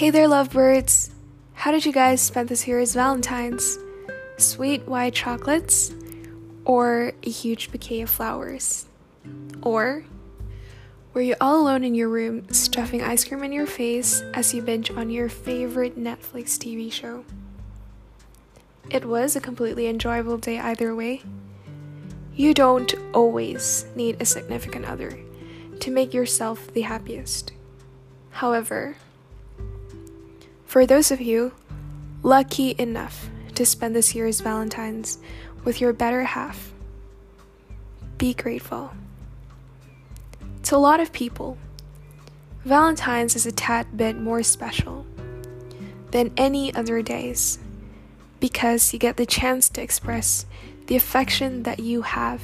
Hey there, lovebirds! How did you guys spend this year's Valentine's? Sweet white chocolates? Or a huge bouquet of flowers? Or were you all alone in your room stuffing ice cream in your face as you binge on your favorite Netflix TV show? It was a completely enjoyable day either way. You don't always need a significant other to make yourself the happiest. However, for those of you lucky enough to spend this year's Valentine's with your better half, be grateful. To a lot of people, Valentine's is a tad bit more special than any other days because you get the chance to express the affection that you have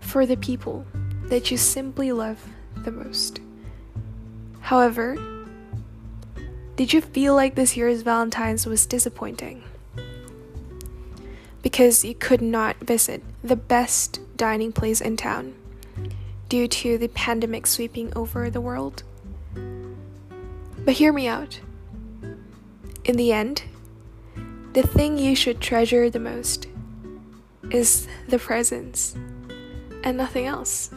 for the people that you simply love the most. However, did you feel like this year's Valentine's was disappointing? Because you could not visit the best dining place in town due to the pandemic sweeping over the world? But hear me out. In the end, the thing you should treasure the most is the presence and nothing else.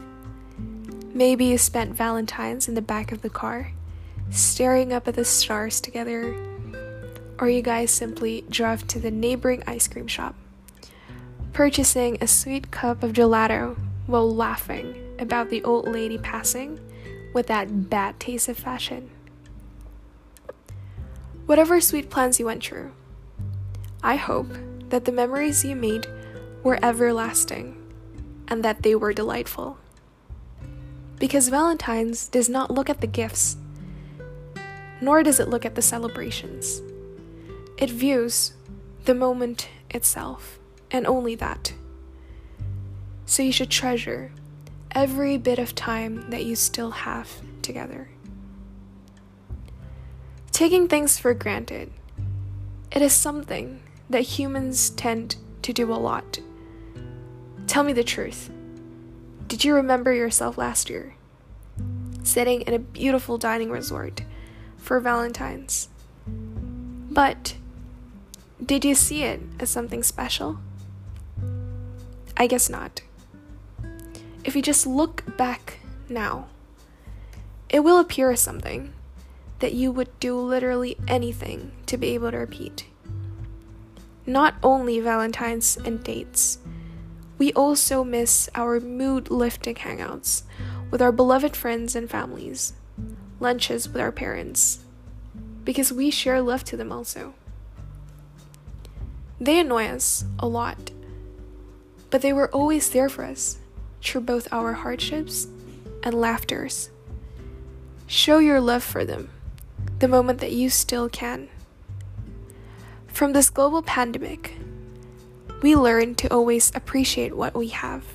Maybe you spent Valentine's in the back of the car, staring up at the stars together, or you guys simply drove to the neighboring ice cream shop, purchasing a sweet cup of gelato while laughing about the old lady passing with that bad taste of fashion. Whatever sweet plans you went through, I hope that the memories you made were everlasting and that they were delightful. Because Valentine's does not look at the gifts, nor does it look at the celebrations. It views the moment itself, and only that. So you should treasure every bit of time that you still have together. Taking things for granted, it is something that humans tend to do a lot. Tell me the truth. Did you remember yourself last year? Sitting in a beautiful dining resort for Valentine's. But did you see it as something special? I guess not. If you just look back now, it will appear as something that you would do literally anything to be able to repeat. Not only Valentine's and dates, we also miss our mood lifting hangouts with our beloved friends and families, lunches with our parents, because we share love to them also. They annoy us a lot, but they were always there for us through both our hardships and laughters. Show your love for them the moment that you still can. From this global pandemic, we learn to always appreciate what we have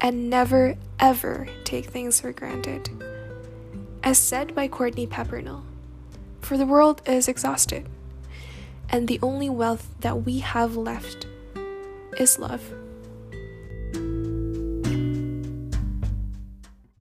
and never ever take things for granted. As said by Courtney Peppernell, for the world is exhausted, and the only wealth that we have left is love.